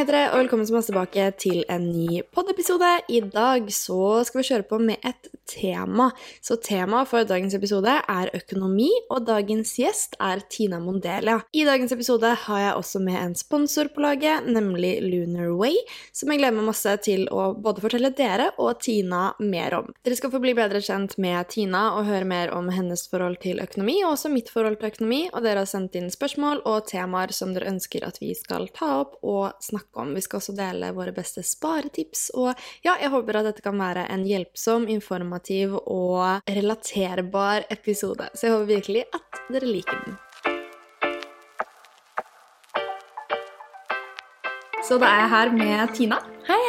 Hei dere, og velkommen tilbake til en ny pod-episode. I dag så skal vi kjøre på med et tema. Så temaet for dagens episode er økonomi, og dagens gjest er Tina Mondelia. I dagens episode har jeg også med en sponsor på laget, nemlig Lunar Way, som jeg gleder meg masse til å både fortelle dere og Tina mer om. Dere skal få bli bedre kjent med Tina og høre mer om hennes forhold til økonomi, og også mitt forhold til økonomi, og dere har sendt inn spørsmål og temaer som dere ønsker at vi skal ta opp og snakke om. Vi skal også dele våre beste sparetips, og ja, jeg håper at dette kan være en hjelpsom, informativ og relaterbar episode. Så jeg håper virkelig at dere liker den. Så da er jeg her med Tina. Hei,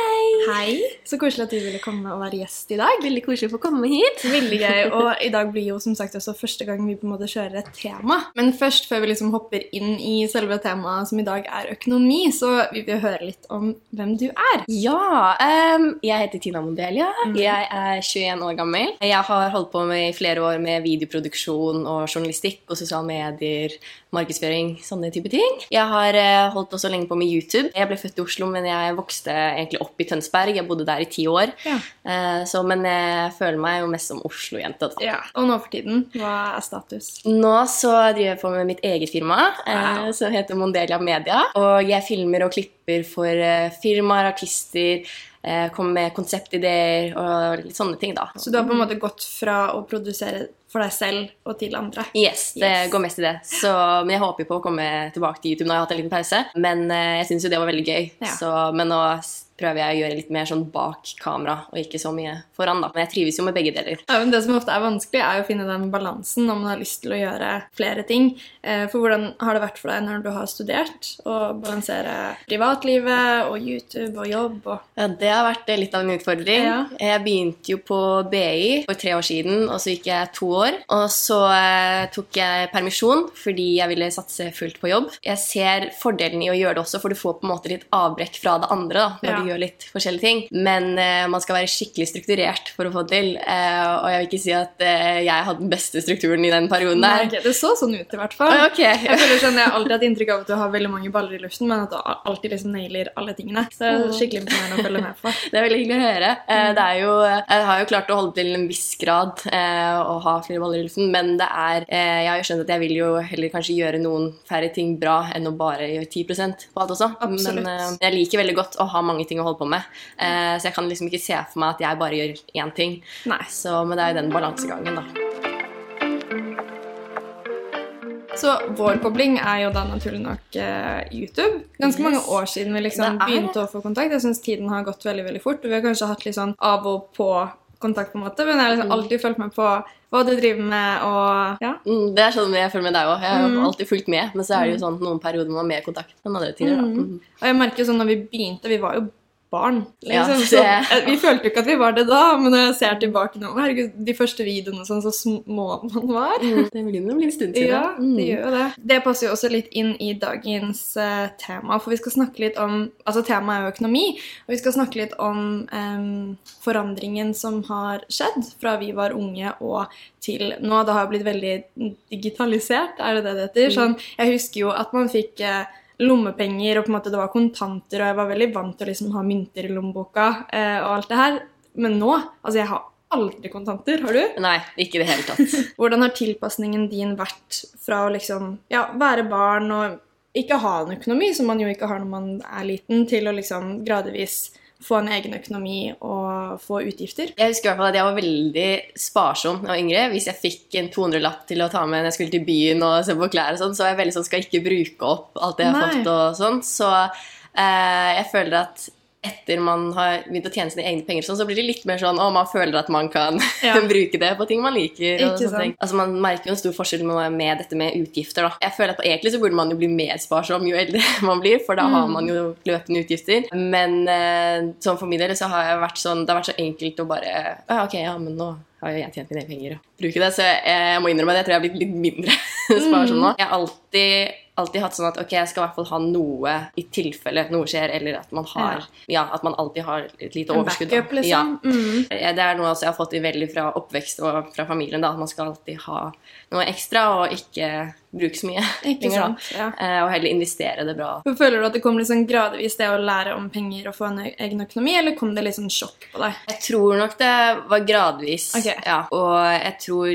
hei! Så koselig at du ville komme og være gjest i dag. Veldig koselig å få komme hit. Veldig gøy. Og i dag blir jo som sagt også første gang vi på en måte kjører et tema. Men først, før vi liksom hopper inn i selve temaet som i dag er økonomi, så vil vi høre litt om hvem du er. Ja, Um, jeg heter Tina Mondelia. Jeg er 21 år gammel. Jeg har holdt på med i flere år med videoproduksjon og journalistikk og sosiale medier, markedsføring, sånne type ting. Jeg har eh, holdt også lenge på med YouTube. Jeg ble født i Oslo, men jeg vokste egentlig opp i Tønsberg. Jeg bodde der i ti år. Ja. Eh, så, men jeg føler meg jo mest som Oslo-jente. Ja, Og nå for tiden, hva er status? Nå så driver jeg på med mitt eget firma, eh, Wow. som heter Mondelia Media. Og jeg filmer og klipper for eh, firmaer, artister, kommer med konseptideer og litt sånne ting, da. Så du har på en måte gått fra å produsere for deg selv og til andre? Yes, det Yes. går mest i det. Så, men jeg håper på å komme tilbake til YouTube nå. Jeg har hatt en liten pause. Men jeg syns jo det var veldig gøy. Ja. Så, men nå prøver jeg å gjøre litt mer sånn bak kamera, og ikke så mye foran, da. Men jeg trives jo med begge deler. Ja, men Det som ofte er vanskelig, er å finne den balansen når man har lyst til å gjøre flere ting. Eh, For hvordan har det vært for deg når du har studert, å balansere privatlivet og YouTube og jobb og Ja, Det har vært eh, litt av en utfordring. Ja. Jeg begynte jo på BI for tre år siden, og så gikk jeg to år. Og så eh, tok jeg permisjon fordi jeg ville satse fullt på jobb. Jeg ser fordelen i å gjøre det også, for du får på en måte litt avbrekk fra det andre da, når Ja. du gjør litt forskjellige ting. Men eh, man skal være skikkelig strukturert for å få det til. Eh, og jeg vil ikke si at eh, jeg hadde den beste strukturen i den perioden der. ok, Det så sånn ut, i hvert fall. Oi, ok. Jeg føler sånn, jeg har alltid hatt inntrykk av at du har veldig mange baller i luften, men at du alltid liksom nailer alle tingene. Så det er skikkelig imponerende å følge med på. Det er veldig hyggelig å høre. Eh, Det er jo, jeg har jo klart å holde til en viss grad eh, og ha flere baller i luften, men det er, eh, jeg har jo skjønt at jeg vil jo heller kanskje gjøre noen færre ting bra enn å bare gjøre 10% på alt også. Absolutt. Men eh, jeg liker veldig godt å ha mange ting å holde på med, eh, så jeg kan liksom ikke se for meg at jeg bare gjør én ting. Nei. Så, men det er jo den balansegangen, da. Så vår kobling er jo da naturlig nok eh, YouTube. Ganske mange år siden vi liksom begynte å få kontakt. Jeg syns tiden har gått veldig veldig fort. Vi har kanskje hatt litt sånn av og på kontakt, på en måte, men jeg har liksom alltid fulgt med på hva du driver med, og ja. Mm, det er sånn jeg føler med deg òg. Jeg har Mm. alltid fulgt med, men så er det jo sånn noen perioder man har mer kontakt enn andre tider. da. Mm. Og jeg merker jo sånn når vi begynte, vi var jo barn. Ja, Liksom, det- så, eh, vi følte jo ikke at vi var det da, men når jeg ser tilbake nå, herregud, de første videoene sånn, så små man var. Mm. Det begynner å bli en stund siden. Ja, Mm. det gjør jo det. Det passer jo også litt inn i dagens uh, tema, for vi skal snakke litt om Altså, temaet er jo økonomi, og vi skal snakke litt om um, forandringen som har skjedd fra vi var unge og til nå. Det har jo blitt veldig digitalisert, er det det det heter? Sånn, jeg husker jo at man fikk eh, lommepenger, og på en måte det var kontanter, og jeg var veldig vant til å liksom ha mynter i lommeboka eh, og alt det her. Men nå Altså, jeg har aldri kontanter. Har du? Nei, ikke i det hele tatt. Hvordan har tilpasningen din vært fra å liksom ja, være barn og ikke ha en økonomi, som man jo ikke har når man er liten, til å liksom gradvis få en egen økonomi og få utgifter? Jeg husker i hvert fall at jeg var veldig sparsom da jeg var yngre. Hvis jeg fikk en 200-lapp til å ta med når jeg skulle til byen og se på klær, og sånn, så var jeg veldig sånn skal ikke bruke opp alt det jeg har Nei. fått. og sånn. Så eh, jeg føler at etter man har begynt å tjene sine egne penger, sånn, så blir det litt mer sånn å, man føler at man kan Ja. bruke det på ting man liker. Ikke sant. Altså, man merker jo en stor forskjell med, med dette med utgifter. Da. Jeg føler at på Egentlig så burde man jo bli mer sparsom jo eldre man blir, for da har Mm. man jo løpende utgifter. Men eh, sånn for min del så har jeg vært sånn, det har vært så enkelt å bare «Å ja, Ok, ja, men nå har jo jeg tjent mine penger og bruke det, så jeg, jeg må innrømme at jeg tror jeg har blitt litt mindre sparsom nå. Jeg har alltid alltid hatt sånn at ok, jeg skal i hvert fall ha noe i tilfelle noe skjer, eller at man har Ja, at man alltid har et lite En overskudd. En backup, liksom. Mm. Ja. Det er noe også jeg har fått veldig fra oppvekst og fra familien, da, at man skal alltid ha noe ekstra og ikke bruke så mye Ikke penger. sant? Ja. Eh, Og heller investere det bra. Føler du at det kom sånn gradvis det å lære om penger og få en egen økonomi, eller kom det litt sånn sjokk på deg? Jeg tror nok det var gradvis. Ok. Ja. Og jeg tror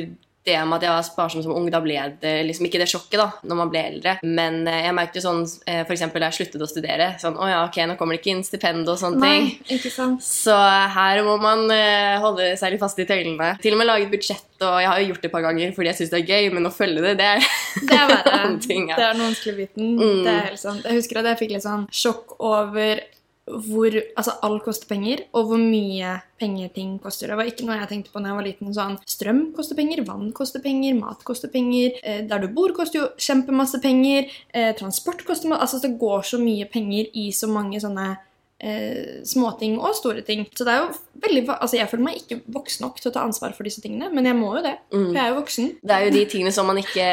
det med at jeg var sparsom som ung, da ble det liksom ikke det sjokket da, når man ble eldre. Men eh, jeg merket jo sånn, f.eks. for eksempel da jeg sluttet å studere, sånn, å ja, ok, nå kommer det ikke inn stipend og sånne ting. ikke sant? Så her må man eh, holde seg litt fast i tøylene. Til og med lage et budsjett, og jeg har jo gjort det et par ganger fordi jeg synes det er gøy, men å følge det, det er Det er verre. ting, ting. Det er den vanskelige biten. Mm. Det er helt sant. Jeg husker at jeg fikk litt sånn sjokk over hvor Altså, alt koster penger, og hvor mye penger ting koster. Det var ikke noe jeg tenkte på da jeg var liten. Sånn strøm koster penger, vann koster penger, mat koster penger. Eh, der du bor, koster jo kjempemasse penger. Eh, transport koster masse Altså, det går så mye penger i så mange sånne eh, småting og store ting. Så det er jo veldig Altså, jeg føler meg ikke voksen nok til å ta ansvar for disse tingene, men jeg må jo det. Mm. For jeg er jo voksen. Det er jo de tingene som man ikke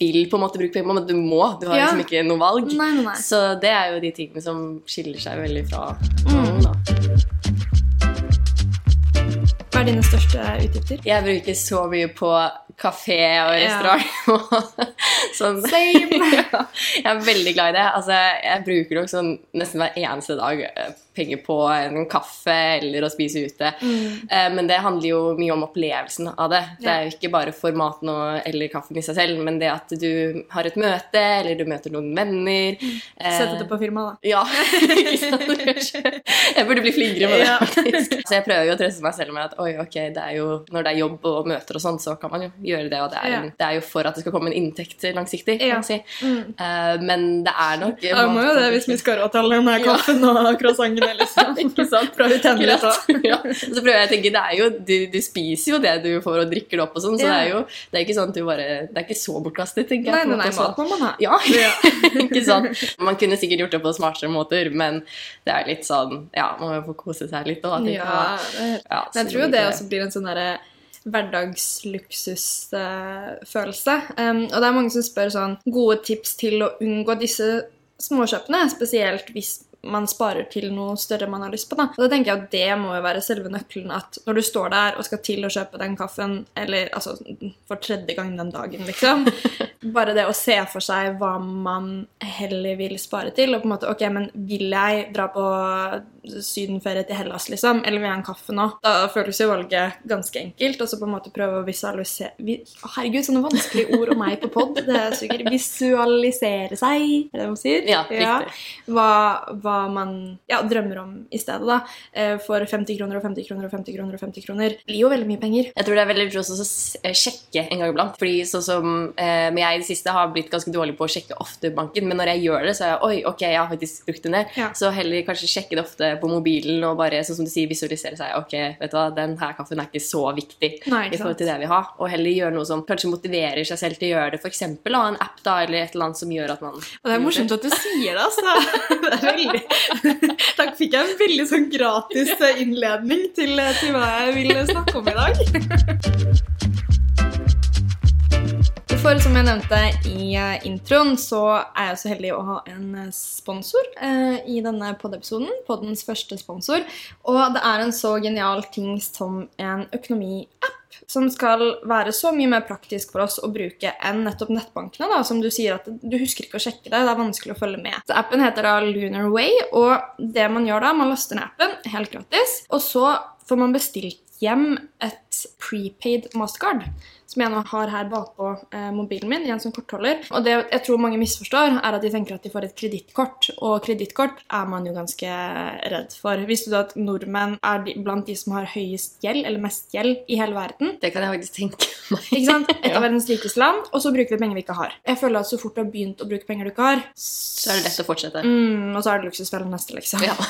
vil på en måte bruke penger på, men du må. Du har Ja. liksom ikke noe valg. Nei, nei, nei. Så det er jo de tingene som skiller seg veldig fra Mm. noen, da. Hva er dine største utgifter? Jeg bruker så mye på kafé og Ja. restaurant. sånn. Same! Ja, jeg er veldig glad i det. Altså, jeg bruker nok sånn nesten hver eneste dag eh, penger på en kaffe eller å spise ute. Mm. Eh, Men det handler jo mye om opplevelsen av det. Det er jo ikke bare for maten og, eller kaffen i seg selv, men det at du har et møte, eller du møter noen venner. eh, Sette det på firma, da. Ja, ikke sant? Jeg burde bli flinkere med det. Faktisk. Så jeg prøver jo å trøste meg selv med at oi, ok, det er jo, når det er jobb og møter og sånn, så kan man jo gjøre det. Og det er, Ja. det er jo for at det skal komme en inntekt langsiktig, Ja. si. Mm. Uh, men det er nok Ja, vi må jo det hvis vi skal ha råd til den kaffen og croissantene, liksom. Ikke sant? Prøv å tenne litt òg. ja. Så prøver jeg å tenke, det er jo, du, du spiser jo det du får og drikker det opp og sånn, så det er jo det er ikke sånn at du bare Det er ikke så bortkastet, tenker jeg. Nei, nei, nei, mat må man ha. Ja, ikke sant? Man kunne sikkert gjort det på smartere måter, men det er litt sånn Ja, man må jo få kose seg litt òg. Ja, Ja, jeg tror jo det også blir en sånn derre hverdagsluksusfølelse. Um, og det er mange som spør sånn gode tips til å unngå disse småkjøpene, spesielt hvis man sparer til noe større man har lyst på. Da. Og da tenker jeg at Det må jo være selve nøkkelen. at Når du står der og skal til å kjøpe den kaffen, eller altså for tredje gang den dagen, liksom Bare det å se for seg hva man heller vil spare til. Og på en måte, ok, men vil jeg dra på sydenferie til Hellas, liksom? Eller vil jeg ha en kaffe nå? Da føles jo valget ganske enkelt. Og så på en måte prøve å visualisere vi, Å, Herregud, sånne vanskelige ord om meg på pod. Det suger. Visualisere seg, er det man sier? Ja, riktig. Hva, hva man ja, drømmer om i stedet, da. Eh, For 50 kroner og 50 kroner og 50 kroner og 50 kroner det blir jo veldig mye penger. Jeg tror det er veldig lurt å eh, sjekke en gang iblant. Fordi sånn som eh, jeg i det siste har blitt ganske dårlig på å sjekke ofte banken, men når jeg gjør det, så er jeg oi, ok, jeg har faktisk brukt den ned. Ja. Så heller kanskje sjekke det ofte på mobilen og bare sånn som du sier, visualisere seg. Ok, vet du hva, den her kaffen er ikke så viktig Nei, i forhold til det vi har. Og heller gjøre noe som kanskje motiverer seg selv til å gjøre det. Ha en app da, eller et eller annet som gjør at man Og det er morsomt at du sier det, altså. Det er veldig... Takk fikk jeg en veldig sånn gratis innledning til, til hva jeg vil snakke om i dag. For som jeg nevnte i eh, introen, så er jeg så heldig å ha en eh, sponsor eh, i denne pod-episoden. Poddens første sponsor. Og det er en så genial ting som en økonomiapp som skal være så mye mer praktisk for oss å bruke enn nettopp nettbankene. da, Som du sier at du husker ikke å sjekke det. Det er vanskelig å følge med. Så Appen heter da Lunar Way, og det man gjør da, man laster ned appen helt gratis, og så får man bestilt hjem et prepaid mastercard, som jeg nå har her bakpå eh, mobilen min i en sånn kortholder. Og det jeg tror mange misforstår, er at de tenker at de får et kredittkort, og kredittkort er man jo ganske redd for. Visste du at nordmenn er de, blant de som har høyest gjeld, eller mest gjeld, i hele verden? Det kan jeg faktisk tenke meg. Ikke sant? Et av verdens rikeste land, og så bruker vi penger vi ikke har. Jeg føler at så fort du har begynt å bruke penger du ikke har, Så er det lett å fortsette. Mm, og så er det luksusfellen neste, liksom. Ja.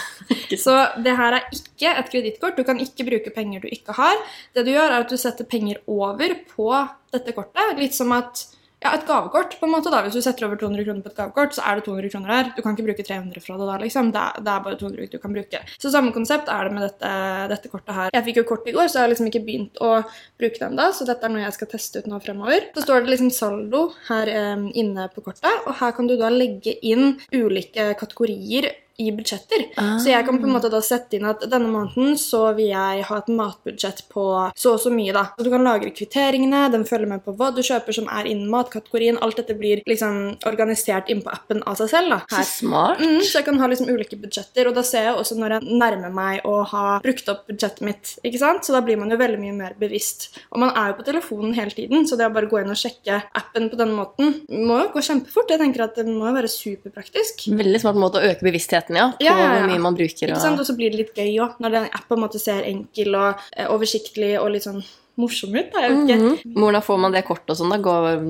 Så det her er ikke et kredittkort. Du kan ikke bruke penger du ikke har. Det du gjør, er at du setter penger over på dette kortet. Litt som at ja, et gavekort. på en måte da. Hvis du setter over 200 kroner på et gavekort, så er det 200 kroner der. Du kan ikke bruke 300 fra det da, liksom. Det er, det er bare 200 du kan bruke. Så samme konsept er det med dette, dette kortet her. Jeg fikk jo kort i går, så jeg har liksom ikke begynt å bruke det ennå, så dette er noe jeg skal teste ut nå fremover. Så står det liksom saldo her eh, inne på kortet, og her kan du da legge inn ulike kategorier i budsjetter. Så jeg kan på en måte da sette inn at denne måneden så vil jeg ha et matbudsjett på så og så mye, da. Så du kan lagre kvitteringene, den følger med på hva du kjøper som er innen matkategorien. Alt dette blir liksom organisert inn på appen av seg selv, da. Så smart. Mm, så jeg kan ha liksom ulike budsjetter, og da ser jeg også når jeg nærmer meg å ha brukt opp budsjettet mitt. ikke sant? Så da blir man jo veldig mye mer bevisst. Og man er jo på telefonen hele tiden, så det å bare gå inn og sjekke appen på denne måten må jo gå kjempefort. Jeg tenker at det må jo være superpraktisk. Veldig smart måte å øke bevisstheten ja, på Ja, ja, ja. hvor mye man bruker. Og så blir det litt gøy òg, når den appen en ser enkel og eh, oversiktlig og litt sånn morsom ut. da, jeg vet ikke. Mhm. Hvordan får man det kortet og sånn? da? Går,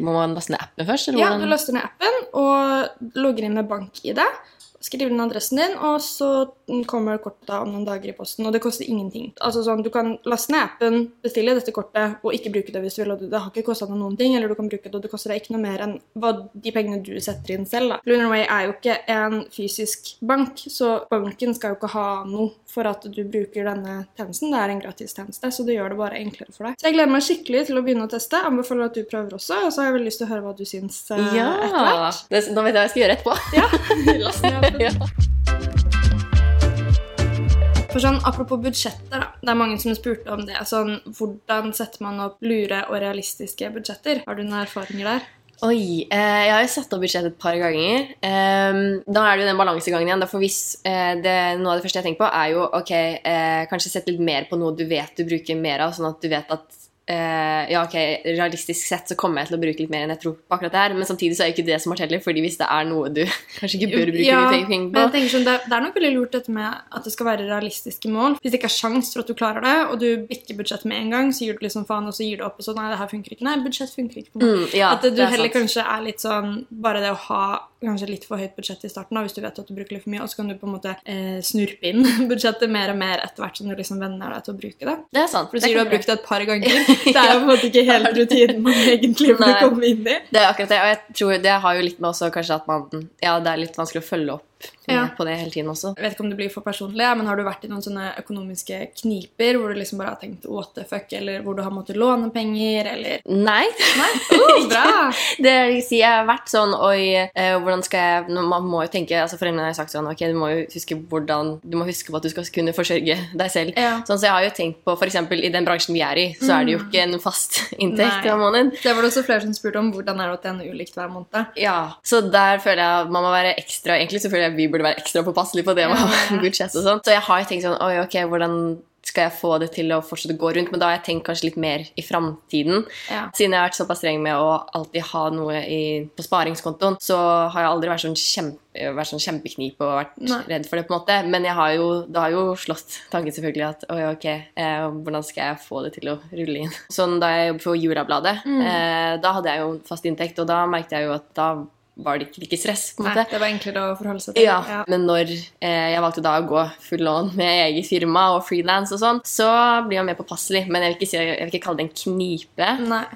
må man laste ned appen først? Eller Ja, du laster ned appen og logger inn med bank-ID. Skriver inn adressen din, og så kommer kortet om noen dager i posten. Og det koster ingenting. Altså sånn, Du kan laste ned appen, bestille dette kortet og ikke bruke det hvis du vil. og Det har ikke kosta noen ting, eller du kan bruke det, og det koster deg ikke noe mer enn hva de pengene du setter inn selv. da. Lunarway er jo ikke en fysisk bank, så banken skal jo ikke ha noe for at du bruker denne tjenesten. Det er en gratistjeneste, så det gjør det bare enklere for deg. Så jeg gleder meg skikkelig til å begynne å teste. Anbefaler at du prøver også, og så har jeg veldig lyst til å høre hva du syns ja. etter hvert. Det, nå vet jeg hva jeg skal gjøre etterpå. Ja. Ja. For sånn, Apropos budsjetter, da. Det er mange som spurte om det. Sånn, hvordan setter man opp lure og realistiske budsjetter? Har du noen erfaringer der? Oi, eh, jeg har jo satt opp budsjettet et par ganger. Eh, da er det jo den balansegangen igjen. For hvis eh, det, Noe av det første jeg tenker på, er jo ok, eh, kanskje sette litt mer på noe du vet du bruker mer av, sånn at du vet at ja, ok, realistisk sett så kommer jeg til å bruke litt mer enn jeg tror på akkurat det her, men samtidig så er ikke det smart heller, fordi hvis det er noe du kanskje ikke bør bruke Ja, mye penger men på jeg tenker sånn, det, det er nok veldig lurt dette med at det skal være realistiske mål. Hvis det ikke er sjans for at du klarer det, og du bikker budsjettet med en gang, så gir du liksom faen, og så gir du opp, og så nei, det her funker ikke. Nei, budsjett funker ikke på meg. Mm, ja, at du er heller sant. kanskje er litt sånn Bare det å ha kanskje litt for høyt budsjett i starten, da, hvis du vet at du bruker litt for mye, og så kan du på en måte eh, snurpe inn budsjettet mer og mer etter hvert som du liksom venner deg til å bruke det. Det er sant. For du sier du har brukt det et par ganger. Det er jo på en måte ikke helt rutinen man egentlig burde komme inn i. Det er akkurat det, og jeg tror det har jo litt med også kanskje at man Ja, det er litt vanskelig å følge opp med Ja. på det hele tiden også. Jeg vet ikke om det blir for personlig, men har du vært i noen sånne økonomiske kniper hvor du liksom bare har tenkt what the fuck, eller hvor du har måttet låne penger, eller Nei. Nei? Oh, bra! Det vil si, jeg har vært sånn Oi, eh, hvordan skal jeg Man må jo tenke altså Foreldrene har sagt sånn Ok, du må jo huske hvordan Du må huske på at du skal kunne forsørge deg selv. Ja. Sånn, så jeg har jo tenkt på f.eks. i den bransjen vi er i, så er det jo ikke en fast inntekt hver måned. Det var det også flere som spurte om hvordan er det å tjene ulikt hver måned. Ja, Så der føler jeg at man må være ekstra Egentlig så føler jeg vi burde være ekstra påpasselige på det med Ja. budsjett og sånn. Så jeg har jo tenkt sånn Oi, ok, hvordan skal jeg få det til å fortsette å gå rundt? Men da har jeg tenkt kanskje litt mer i framtiden. Ja. Siden jeg har vært såpass streng med å alltid ha noe i, på sparingskontoen, så har jeg aldri vært sånn, kjempe, vært sånn kjempeknip og vært Nei. redd for det. på en måte. Men jeg har jo, det har jo slått tanken selvfølgelig at oi, ok, eh, hvordan skal jeg få det til å rulle inn? Sånn Da jeg jobbet for Jurabladet, Mm. eh, da hadde jeg jo fast inntekt, og da merket jeg jo at da var det ikke like stress. på en måte. Nei, det var enklere å forholde seg til. Ja, men når eh, jeg valgte da å gå full lån med eget firma og frilans og sånn, så blir jeg mer påpasselig. Men jeg vil ikke, si, jeg vil ikke kalle det en knipe.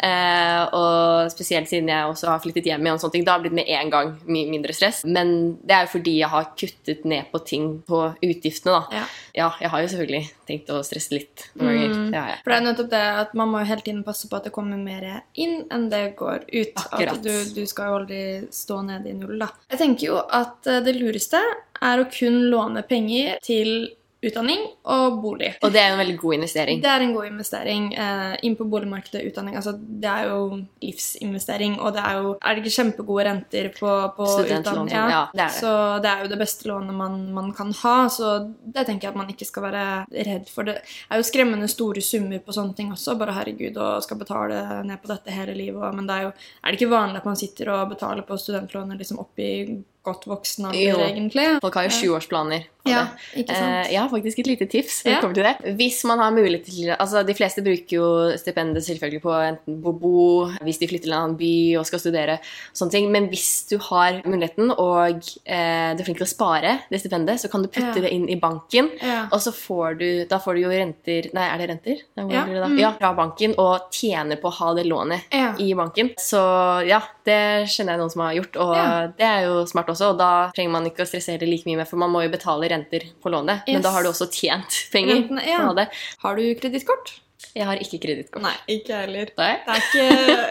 Eh, og spesielt siden jeg også har flyttet hjem igjen, og sånne ting, da har det blitt med en gang mye mindre stress. Men det er jo fordi jeg har kuttet ned på ting på utgiftene, da. Ja. Ja, jeg har jo selvfølgelig tenkt å stresse litt noen. Mm. Jeg. For det er nettopp det at man må jo hele tiden passe på at det kommer mer inn enn det går ut. Akkurat. At du, du skal jo aldri stå nede i null, da. Jeg tenker jo at eh, det lureste er å kun låne penger til utdanning og bolig. Og det er jo en veldig god investering. Det er en god investering. Eh, inn på boligmarkedet, utdanning. Altså, det er jo livsinvestering, og det er jo Er det ikke kjempegode renter på, på utdanning? ja, det er det. Så det er jo det beste lånet man, man kan ha. Så det tenker jeg at man ikke skal være redd for. Det er jo skremmende store summer på sånne ting også. Bare herregud, og skal betale ned på dette hele livet. og- Men det er jo er det ikke vanlig at man sitter og betaler på studentlånet liksom opp i godt voksen alder, egentlig. Folk har jo sjuårsplaner. Ja, ikke sant? Eh, jeg har faktisk et lite tips. Ja. kommer til det. Hvis man har mulighet til altså De fleste bruker jo stipendet selvfølgelig på enten på bo, hvis de flytter til en annen by og skal studere. sånne ting. Men hvis du har muligheten og eh, du er flink til å spare det stipendet, så kan du putte Ja. det inn i banken. Ja. Og så får du, da får du jo renter Nei, er det renter? Det da? mm. ja, fra banken, og tjener på å ha det lånet i banken. Så ja, det kjenner jeg noen som har gjort, og det er jo smart også. Og da trenger man ikke å stressere like mye med, for man må jo betale renter på lånet. Men da har du også tjent penger Renten, ja. på det. Har du kredittkort? Jeg har ikke kredittkort. Nei, ikke heller. Nei. Det er ikke,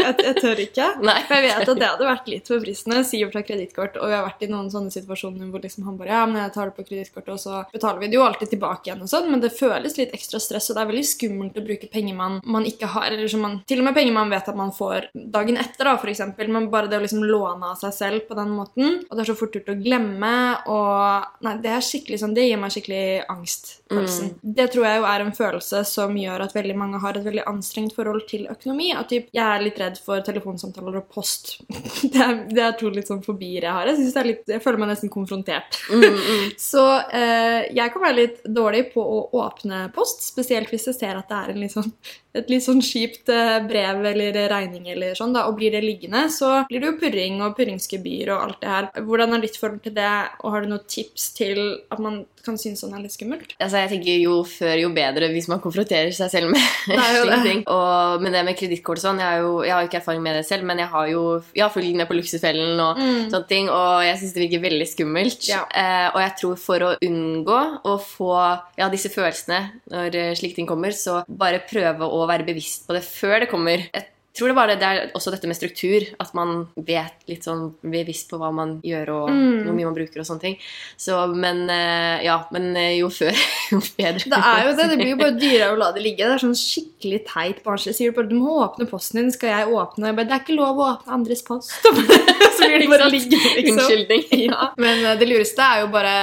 jeg, jeg tør ikke. Nei. For jeg vet at det hadde vært litt for fristende. Sivert har kredittkort, og vi har vært i noen sånne situasjoner hvor liksom han bare Ja, men jeg tar det på kredittkortet, og så betaler vi det jo alltid tilbake igjen og sånn, men det føles litt ekstra stress, og det er veldig skummelt å bruke penger man, man ikke har, eller som man Til og med penger man vet at man får dagen etter, da, eksempel, men bare det å liksom låne av seg selv på den måten, og det er så fort gjort å glemme, og Nei, det er skikkelig sånn Det gir meg skikkelig angstfølelsen. Det tror jeg jo er en følelse som gjør at veldig mange har et veldig anstrengt forhold til økonomi. At typ, jeg er litt redd for telefonsamtaler og post. Det er, det er to litt sånn fobier jeg har. Jeg, synes det er litt, jeg føler meg nesten konfrontert. Så eh, jeg kan være litt dårlig på å åpne post, spesielt hvis jeg ser at det er en litt sånn, et litt sånn kjipt eh, brev eller regning eller sånn, da, og blir det liggende, så blir det jo purring og purringsgebyr og alt det her. Hvordan er ditt forhold til det, og har du noen tips til at man kan synes sånn er litt skummelt? Altså, jeg tenker Jo før, jo bedre hvis man konfronterer seg selv med slike ting. Og, men det med kredittkort og sånn, jeg, har jo, jeg har jo ikke erfaring med det selv, men jeg har jo jeg har fulgt med på Luksusfellen og sånne ting, og jeg syns det virker veldig skummelt. Mm. Ja. Eh, og jeg tror for å unngå å få ja, disse følelsene når eh, slike ting kommer, så bare prøve å være bevisst på det før det kommer. Jeg tror det bare det er også dette med struktur, at man vet litt sånn bevisst på hva man gjør og Mm. hvor mye man bruker og sånne ting. Så, men eh, ja, men eh, jo før, jo bedre. Det er jo det. Det blir jo bare dyrere å la det ligge. Det er sånn skikkelig teit barnslig. Sier du bare du må åpne posten din, skal jeg åpne? Jeg bare, det er ikke lov å åpne andres post. Så blir det bare liggende, liksom. Unnskyldning. Ja. Men eh, det lureste er jo bare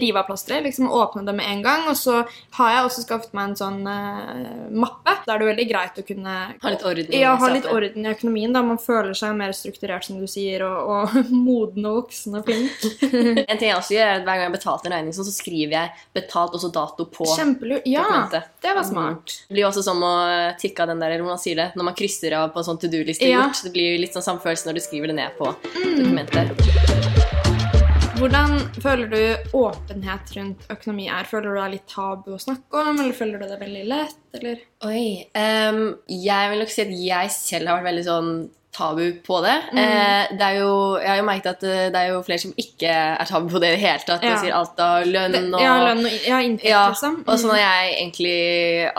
rive av plasteret, liksom åpne det med en gang. Og så har jeg også skaffet meg en sånn uh, mappe. Da er det veldig greit å kunne Ha litt orden i ja, ha litt orden i økonomien. da Man føler seg mer strukturert, som du sier, og, og moden og voksen og flink. En ting jeg også gjør, er at hver gang jeg betalt en regning, så skriver jeg 'betalt' også dato på Kjempelur. Ja, dokumentet. det var smart. Det blir jo også som å tikke av den der, eller hvordan man sier det, når man krysser av på en sånn to do-liste Ja. gjort. Det blir litt sånn samme følelse når du skriver det ned på Mm. dokumentet. Hvordan føler du åpenhet rundt økonomi er? Føler du det er litt tabu å snakke om, eller føler du det er veldig lett, eller? Oi. Um, jeg vil nok si at jeg selv har vært veldig sånn tabu på det. Mm. Eh, det er jo, jeg har jo merket at eh, det er jo flere som ikke er tabu på det i det hele tatt. Ja. Og sier alt av lønn og Ja, lønn og ja, inntekt, Ja, liksom. og sånn har jeg egentlig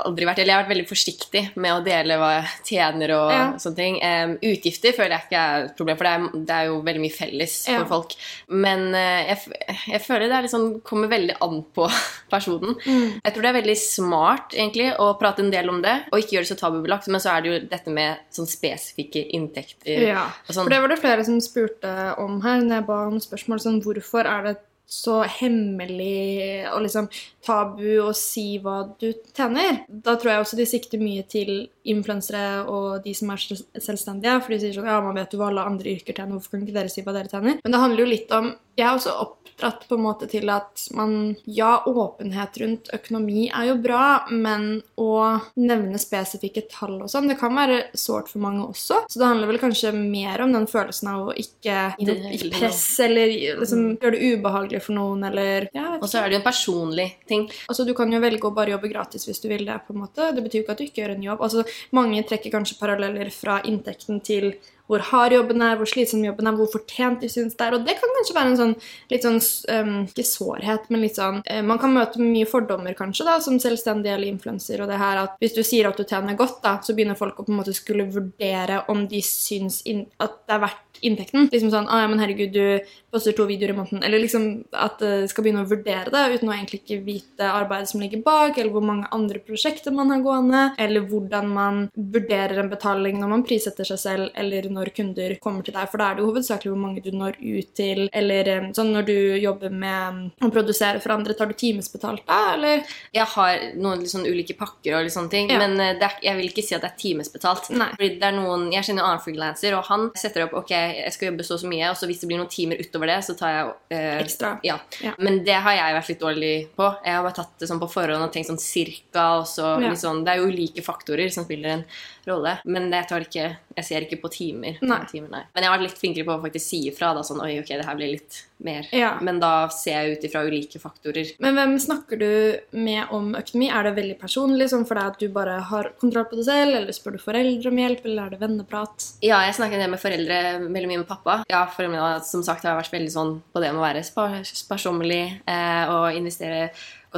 aldri vært Eller jeg har vært veldig forsiktig med å dele hva jeg tjener og Ja. sånne ting. Em, utgifter føler jeg ikke er et problem, for det er, det er jo veldig mye felles Ja. for folk. Men eh, jeg, jeg føler det sånn, kommer veldig an på personen. Mm. Jeg tror det er veldig smart egentlig å prate en del om det, og ikke gjøre det så tabubelagt. Men så er det jo dette med sånn spesifikke inntekter. Ja, sånn. for det var det flere som spurte om her når jeg ba om spørsmål. Sånn, hvorfor er det så hemmelig og liksom tabu å si hva du tjener? Da tror jeg også de sikter mye til influensere og de som er selvstendige. For de sier sånn Ja, man vet jo hva alle andre yrker tjener, hvorfor kan ikke dere si hva dere tjener? Men det handler jo litt om Jeg har også oppdratt på en måte til at man Ja, åpenhet rundt økonomi er jo bra, men å nevne spesifikke tall og sånn, det kan være sårt for mange også. Så det handler vel kanskje mer om den følelsen av å ikke gi noe press, eller liksom gjøre det ubehagelig for noen, eller ja, Og så er det jo en personlig ting. Altså, Du kan jo velge å bare jobbe gratis hvis du vil det. på en måte. Det betyr jo ikke at du ikke gjør en jobb. Altså, Mange trekker kanskje paralleller fra inntekten til hvor hard jobben er, hvor slitsom jobben er, hvor fortjent de syns det er. Og det kan kanskje være en sånn litt sånn um, Ikke sårhet, men litt sånn uh, Man kan møte mye fordommer, kanskje, da, som selvstendig eller influenser. Og det her at hvis du sier at du tjener godt, da, så begynner folk å på en måte skulle vurdere om de syns at det er verdt inntekten. Liksom sånn ah, ja, men herregud, du poster to videoer i måneden. Eller liksom at det skal begynne å vurdere det uten å egentlig ikke vite arbeidet som ligger bak, eller hvor mange andre prosjekter man har gående, eller hvordan man vurderer en betaling når man prissetter seg selv, eller når kunder kommer til deg. For da er det jo hovedsakelig hvor mange du når ut til, eller eh, sånn når du jobber med å produsere for andre, tar du timesbetalt da, eller? Jeg har noen sånn ulike pakker og litt sånne ting, Ja. men eh, er, jeg vil ikke si at det er timesbetalt. Nei. Fordi det er noen, Jeg kjenner en annen frilanser, og han setter opp ok, jeg skal jobbe så og så mye, og så hvis det blir noen timer utover det, så tar jeg eh, Ekstra. Ja. Ja. Men det har jeg vært litt dårlig på. Jeg har bare tatt det sånn på forhånd og tenkt sånn cirka, og så Ja. sånn Det er jo ulike faktorer som spiller en rolle, men jeg tar ikke Jeg ser ikke på timer. Nei. timer nei. Men jeg har vært litt flinkere på å faktisk si ifra, da, sånn Oi, ok, det her blir litt mer. Ja. Men da ser jeg ut ifra ulike faktorer. Men hvem snakker du med om økonomi? Er det veldig personlig, sånn for deg at du bare har kontroll på det selv, eller spør du foreldre om hjelp, eller er det venneprat? Ja, jeg snakker en del med foreldre, veldig mye med pappa. Ja, foreldrene som sagt, har vært veldig sånn på det med å være sparsommelig eh, og investere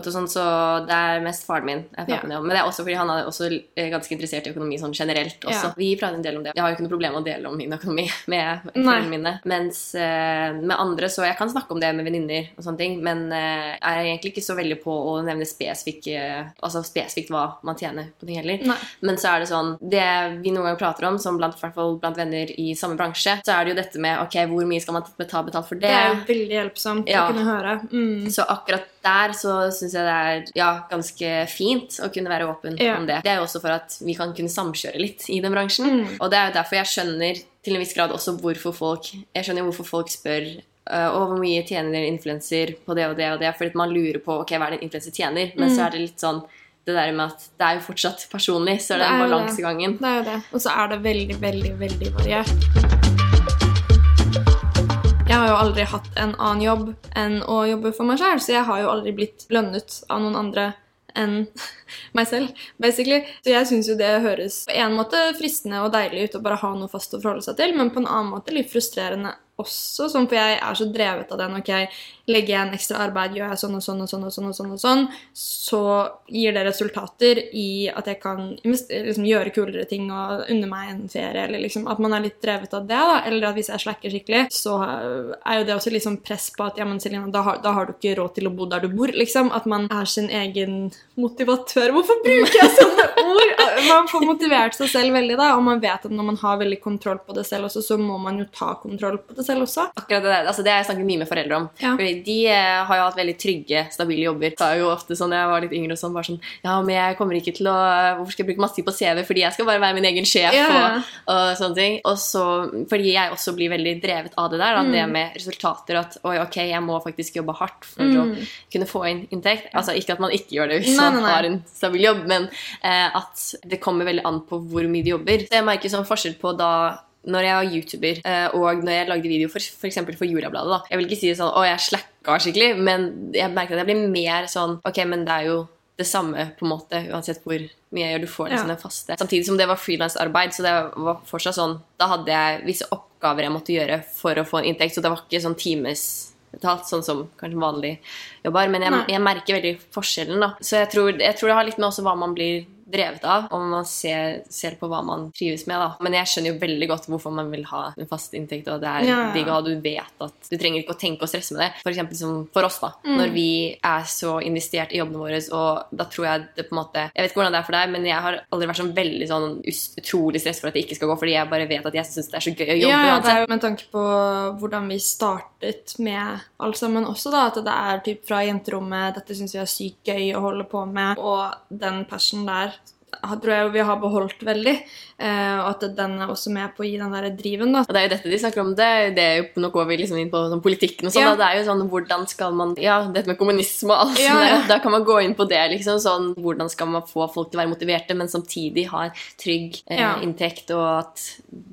og sånt, så det er mest faren min jeg prater Ja. med det om. Men det er også fordi han er også eh, ganske interessert i økonomi sånn generelt også. Ja. Vi prater en del om det. Jeg har jo ikke noe problem med å dele om min økonomi med foreldrene mine. Mens uh, med andre så Jeg kan snakke om det med venninner og sånne ting, men uh, jeg er egentlig ikke så veldig på å nevne spesifikke Altså spesifikt hva man tjener på ting heller. Nei. Men så er det sånn Det vi noen ganger prater om, som blant, blant venner i samme bransje, så er det jo dette med ok, hvor mye skal man ta betalt for Det er jo veldig hjelpsomt Ja. å kunne høre. Mm. så akkurat der så syns jeg det er ja, ganske fint å kunne være åpen Ja. om det. Det er jo også for at vi kan kunne samkjøre litt i den bransjen. Mm. Og det er jo derfor jeg skjønner til en viss grad også hvorfor folk Jeg skjønner hvorfor folk spør øh, og hvor mye tjener en influenser på det og det og det, fordi man lurer på ok, hva er det en influenser tjener. Men Mm. så er det litt sånn det der med at det er jo fortsatt personlig, så er det, Det er en balansegangen. det. Det er jo det. Og så er det veldig, veldig, veldig variert. Jeg har jo aldri hatt en annen jobb enn å jobbe for meg sjøl, så jeg har jo aldri blitt lønnet av noen andre enn meg selv, basically. Så jeg syns jo det høres på en måte fristende og deilig ut å bare ha noe fast å forholde seg til, men på en annen måte litt frustrerende også, sånn, for jeg er så drevet av den. ok, Legger jeg en ekstra arbeid, gjør jeg sånn og sånn og sånn, og sånn, og sånn, og sånn, så gir det resultater i at jeg kan liksom, gjøre kulere ting og unne meg en ferie, eller liksom at man er litt drevet av det. da, Eller at hvis jeg slacker skikkelig, så er jo det også liksom press på at ja, men Selina, da da har du ikke råd til å bo der du bor. liksom, At man er sin egen motivatør. Hvorfor bruker jeg sånne ord? Man får motivert seg selv veldig, da, og man vet at når man har veldig kontroll på det selv også, så må man jo ta kontroll på det selv også. Akkurat Det der, altså det har jeg snakket mye med foreldre om. Ja. Fordi De eh, har jo hatt veldig trygge, stabile jobber. Det er jo ofte sånn, Jeg var litt yngre og sånn, bare sånn Ja, men jeg kommer ikke til å Hvorfor skal jeg bruke masse tid på CV? Fordi jeg skal bare være min egen sjef. Ja. Og, og sånne ting. Og så, fordi jeg også blir veldig drevet av det der, da, Mm. det med resultater. At oi, ok, jeg må faktisk jobbe hardt for å Mm. kunne få inn inntekt. Altså Ikke at man ikke gjør det hvis Nei, man nei, man har en stabil jobb, men eh, at det kommer veldig an på hvor mye de jobber. Så jeg merker sånn forskjell på da når jeg var YouTuber eh, og når jeg lagde video for, for eksempel for Jurabladet. da. Jeg vil ikke si sånn å, jeg slacka skikkelig, men jeg merker at jeg blir mer sånn Ok, men det er jo det samme på en måte, uansett hvor mye jeg gjør. Du får liksom Ja. den faste. Samtidig som det var frilansarbeid, så det var fortsatt sånn Da hadde jeg visse oppgaver jeg måtte gjøre for å få en inntekt, så det var ikke sånn timesbetalt, sånn som kanskje vanlig jobber. Men jeg, jeg merker veldig forskjellen, da. Så jeg tror, jeg tror det har litt med også hva man blir drevet av, og man ser, ser på hva man trives med. da. Men jeg skjønner jo veldig godt hvorfor man vil ha en fast inntekt, og det er Ja, digg å ha. Du vet at du trenger ikke å tenke og stresse med det. For eksempel som for oss, da. Mm. Når vi er så investert i jobbene våre, og da tror jeg det på en måte Jeg vet ikke hvordan det er for deg, men jeg har aldri vært sånn veldig sånn utrolig stress for at det ikke skal gå, fordi jeg bare vet at jeg syns det er så gøy å jobbe Ja, ja, det er jo med tanke på hvordan vi startet med alt sammen også, da. At det er typ fra jenterommet, dette syns vi er sykt gøy å holde på med, og den passion der tror jeg vi har beholdt veldig. eh, og at den er også med på å gi den der driven, da. Og det er jo dette de snakker om. Det, det er jo, Nå går vi liksom inn på sånn politikken og sånn. Ja. Det er jo sånn hvordan skal man Ja, dette med kommunisme og alt Ja, ja. der, Da kan man gå inn på det. liksom sånn, Hvordan skal man få folk til å være motiverte, men samtidig ha en trygg eh, inntekt, og at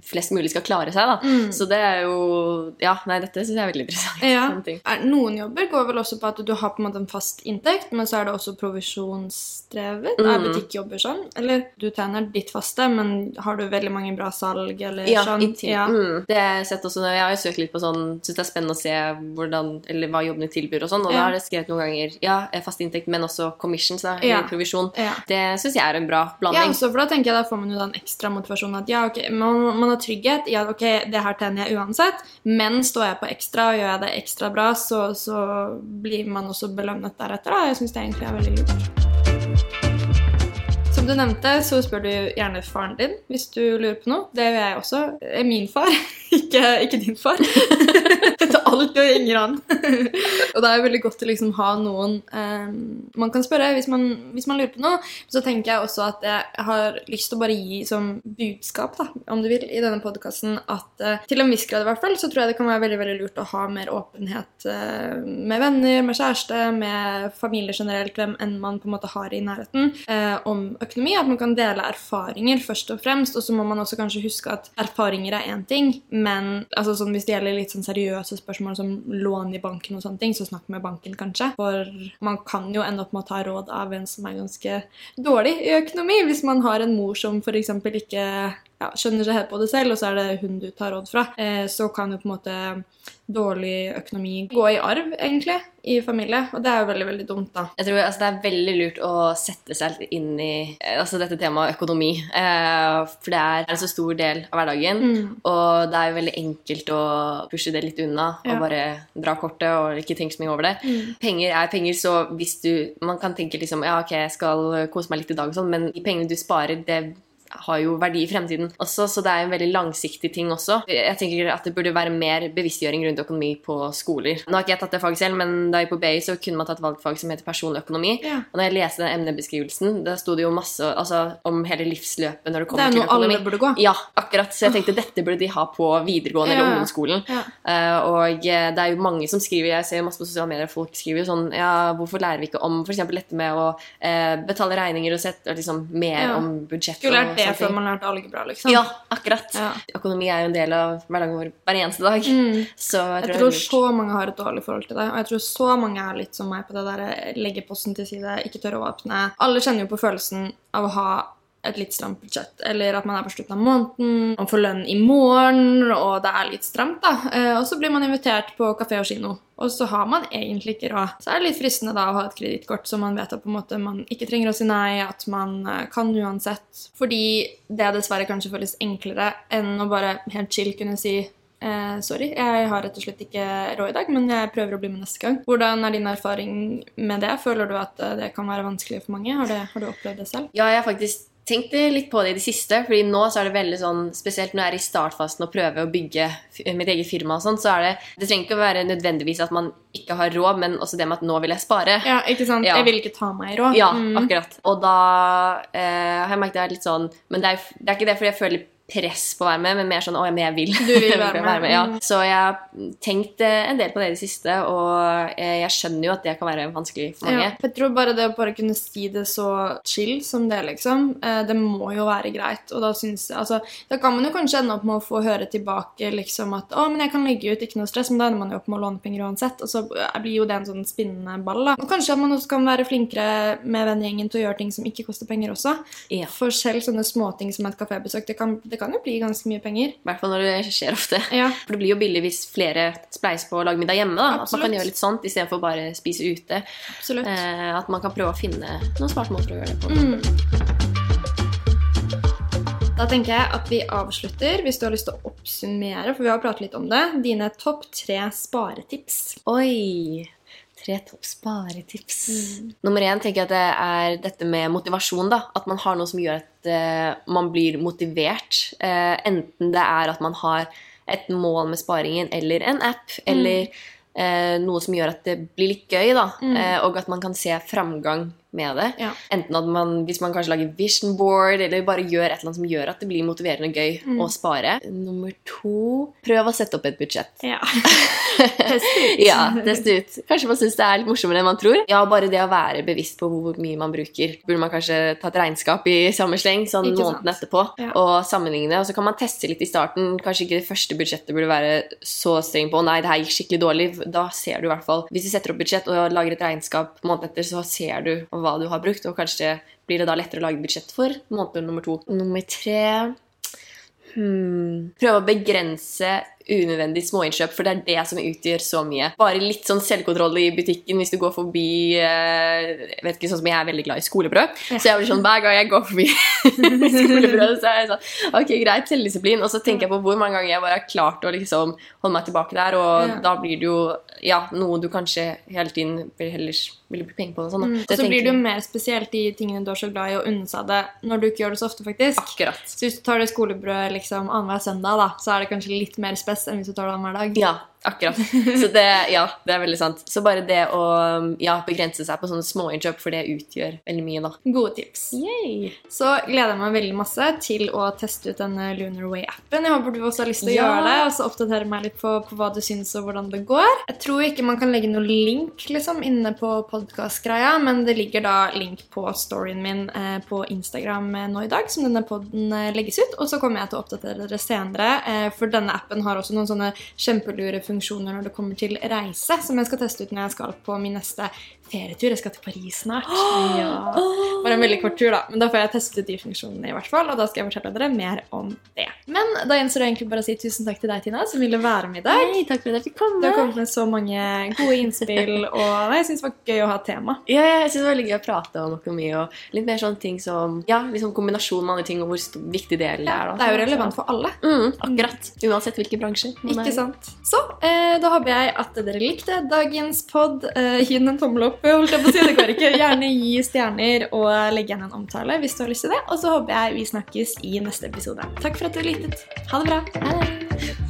flest mulig skal klare seg. da. Mm. Så det er jo Ja, nei, dette syns jeg er veldig interessant. Ja. Er- Noen jobber går vel også på at du har på en måte en fast inntekt, men så er det også provisjonsdrevet. Er Mm. butikkjobber sånn? Eller du tjener ditt faste, men har du veldig mange bra salg, eller Ja, sånn? i ja. Mm. Det har jeg sett også, Jeg har jo søkt litt på sånn Syns det er spennende å se hvordan, eller hva jobbene tilbyr, og sånn. Og da har jeg skrevet noen ganger ja, fast inntekt, men også commissions, da, Ja. provisjon. Ja. Det syns jeg er en bra Ja, blanding. også, for da tenker jeg da får man jo den ekstra motivasjonen at ja, ok, man, man har trygghet. Ja, ok, det her tjener jeg uansett, men står jeg på ekstra og gjør jeg det ekstra bra, så, så blir man også belønnet deretter. Da. Jeg syns det egentlig er veldig lurt. Som du nevnte, så spør du gjerne faren din hvis du lurer på noe. Det gjør jeg også. er Min far, ikke, ikke din far. Du alt og ingen annen. og det er veldig godt å liksom ha noen eh, man kan spørre hvis man, hvis man, lurer på noe. Så tenker jeg også at jeg har lyst til å bare gi som budskap, da, om du vil, i denne podkasten at eh, til en viss grad i hvert fall, så tror jeg det kan være veldig veldig lurt å ha mer åpenhet eh, med venner, med kjæreste, med familie generelt, hvem enn man på en måte har i nærheten, eh, om økonomi. At man kan dele erfaringer først og fremst. Og så må man også kanskje huske at erfaringer er én ting, men altså, sånn, hvis det gjelder litt sånn seriøse spørsmål som lån i banken og sånne ting, så snakk med banken, kanskje. For man kan jo ende opp med å ta råd av en som er ganske dårlig i økonomi, hvis man har en mor som f.eks. ikke ja, skjønner seg helt på det selv, og så er det hun du tar råd fra, eh, så kan jo på en måte dårlig økonomi gå i arv, egentlig, i familie. Og det er jo veldig veldig dumt, da. Jeg tror altså, Det er veldig lurt å sette seg litt inn i eh, altså, dette temaet økonomi. Eh, for det er en så stor del av hverdagen. Mm. Og det er jo veldig enkelt å pushe det litt unna ja. og bare dra kortet og ikke tenke så mye over det. Mm. Penger er penger, så hvis du Man kan tenke liksom Ja, ok, jeg skal kose meg litt i dag og sånn, men de pengene du sparer, det har jo verdi i fremtiden også, så det er en veldig langsiktig ting også. Jeg tenker at det burde være mer bevisstgjøring rundt økonomi på skoler. Nå har ikke jeg tatt det faget selv, men da jeg på BI så kunne man tatt valgfag som heter personøkonomi. Ja. Og når jeg leste den emnebeskrivelsen, da sto det jo masse altså, om hele livsløpet når det kommer til økonomi. Det er noe alle burde gå. Ja, akkurat. Så jeg tenkte dette burde de ha på videregående ja. eller ungdomsskolen. Ja. Uh, og eh, det er jo mange som skriver, jeg ser masse på sosiale medier, folk skriver jo sånn Ja, hvorfor lærer vi ikke om f.eks. dette med å uh, betale regninger og sette liksom, mer om budsjett? Skulle lært det før man lærte algebra, liksom. Ja, akkurat. Ja. Økonomi er jo en del av hverdagen vår hver eneste dag. Mm. Så jeg, jeg tror, så mange har et dårlig forhold til det. Og jeg tror så mange er litt som meg på det der legge posten til side, ikke tørre å åpne. Alle kjenner jo på følelsen av å ha et litt stramt budsjett. Eller at man er på slutten av måneden, man får lønn i morgen, og det er litt stramt, da. Eh, og så blir man invitert på kafé og kino, og så har man egentlig ikke råd. Så er det litt fristende da å ha et kredittkort så man vet at på en måte man ikke trenger å si nei, at man eh, kan uansett. Fordi det dessverre kanskje føles enklere enn å bare helt chill kunne si Eh, sorry, jeg har rett og slett ikke råd i dag, men jeg prøver å bli med neste gang. Hvordan er din erfaring med det? Føler du at det kan være vanskelig for mange? Har, du, har du opplevd det selv? Ja, jeg har faktisk tenkt litt på det i det siste. fordi nå så er det veldig sånn, Spesielt når jeg er i startfasen og prøver å bygge mitt eget firma, og sånn, så er det Det trenger ikke å være nødvendigvis at man ikke har råd, men også det med at nå vil jeg spare. Ja, ikke sant? Ja. Jeg vil ikke ta meg råd. Ja, mm. akkurat. Og da eh, har jeg merket det er litt sånn Men det er, det er ikke det fordi jeg føler press på å være med, men mer sånn 'Å, men jeg vil'. Du vil være med. være med ja. Så jeg har tenkt eh, en del på det i det siste, og eh, jeg skjønner jo at det kan være vanskelig for mange. Ja, jeg tror bare det å bare kunne si det så chill som det, liksom, eh, det må jo være greit. Og da syns jeg Altså, da kan man jo kanskje ende opp med å få høre tilbake liksom at 'Å, men jeg kan legge ut, ikke noe stress', men da ender man jo opp med å låne penger uansett. Og så blir jo det en sånn spinnende ball, da. Og kanskje at man også kan være flinkere med vennegjengen til å gjøre ting som ikke koster penger også. Ja. For selv sånne småting som et kafébesøk, det kan det kan jo bli ganske mye penger. I hvert fall når det skjer ofte. Ja. For det blir jo billig hvis flere spleiser på å lage middag hjemme. da. At man kan gjøre litt sånt istedenfor bare spise ute. Absolutt. Eh, at man kan prøve å finne noen smarte måter å gjøre det på. Mm. Da tenker jeg at vi avslutter, hvis du har lyst til å oppsummere, for vi har pratet litt om det, dine topp tre sparetips. Oi! Tre topp sparetips. Mm. Nummer én tenker jeg at det er dette med motivasjon. da. At man har noe som gjør at uh, man blir motivert. Uh, enten det er at man har et mål med sparingen eller en app, mm. eller uh, noe som gjør at det blir litt gøy, da. Mm. og at man kan se framgang med det. Ja. Enten at man, hvis man kanskje lager vision board, eller bare gjør et eller annet som gjør at det blir motiverende og gøy mm. å spare. Nummer to prøv å sette opp et budsjett. Ja. ut. ja, test ut. Kanskje man syns det er litt morsommere enn man tror. Ja, bare det å være bevisst på hvor mye man bruker. Burde man kanskje ta et regnskap i samme sleng sånn måneden etterpå ja. og sammenligne. Og så kan man teste litt i starten. Kanskje ikke det første budsjettet burde være så streng på. Nei, det her gikk skikkelig dårlig. Da ser du i hvert fall Hvis du setter opp budsjett og lager et regnskap måneden etter, så ser du hva du har brukt, og kanskje blir det da lettere å lage budsjett for måned nummer to. Nummer tre hmm. Prøve å begrense unødvendig småinnkjøp, for det er det som utgjør så mye. Bare litt sånn selvkontroll i butikken hvis du går forbi eh, Jeg vet ikke, sånn som jeg er veldig glad i skolebrød, ja. så jeg blir sånn hver gang jeg går forbi skolebrød, så er jeg sånn Ok, greit, selvdisiplin. Og så tenker jeg på hvor mange ganger jeg bare har klart å liksom holde meg tilbake der, og ja. da blir det jo ja, noe du kanskje hele tiden vil heller vil bruke penger på. Og sånn, mm. så, blir det jo mer spesielt de tingene du er så glad i å unne seg det når du ikke gjør det så ofte, faktisk. Akkurat. Så hvis du tar det skolebrød liksom annenhver søndag, da, så er det kanskje litt mer spesielt stress enn hvis du tar det hver dag. Ja, Akkurat. Så det, ja, det er veldig sant. Så bare det å ja, begrense seg på sånne småinnkjøp, for det utgjør veldig mye, da. Gode tips. Yay. Så gleder jeg meg veldig masse til å teste ut denne Lunar Way-appen. Jeg håper du også har lyst til å Ja. gjøre det, og så oppdatere meg litt på, på hva du syns og hvordan det går. Jeg tror ikke man kan legge noen link liksom, inne på podkastgreia, men det ligger da link på storyen min eh, på Instagram eh, nå i dag, som denne podden eh, legges ut. Og så kommer jeg til å oppdatere dere senere, eh, for denne appen har også noen sånne kjempelure funksjoner når det kommer til reise, som jeg skal teste ut når jeg skal på min neste ferietur. Jeg skal til Paris snart. Ja. Bare en veldig kort tur, da. Men da får jeg testet ut de funksjonene, i hvert fall, og da skal jeg fortelle dere mer om det. Men da gjenstår det egentlig bare å si tusen takk til deg, Tina, som ville være med i dag. Hei, takk for at jeg fikk Du har kommet med så mange gode innspill, og jeg syns det var gøy å ha tema. Ja, jeg synes det var veldig gøy å prate om økonomi og litt mer sånne ting som ja, liksom kombinasjon med andre ting og hvor viktig det er. Da. Det er jo relevant for alle. Mm, akkurat. Uansett hvilke bransje. man er i. Ikke sant? Så eh, da håper jeg at dere likte dagens pod. Eh, gi den en tommel opp. holdt jeg på å si. Det går ikke. Gjerne gi stjerner og legg igjen en omtale hvis du har lyst til det. Og så håper jeg vi snakkes i neste episode. Takk for at du lyttet. Ha det bra. Det.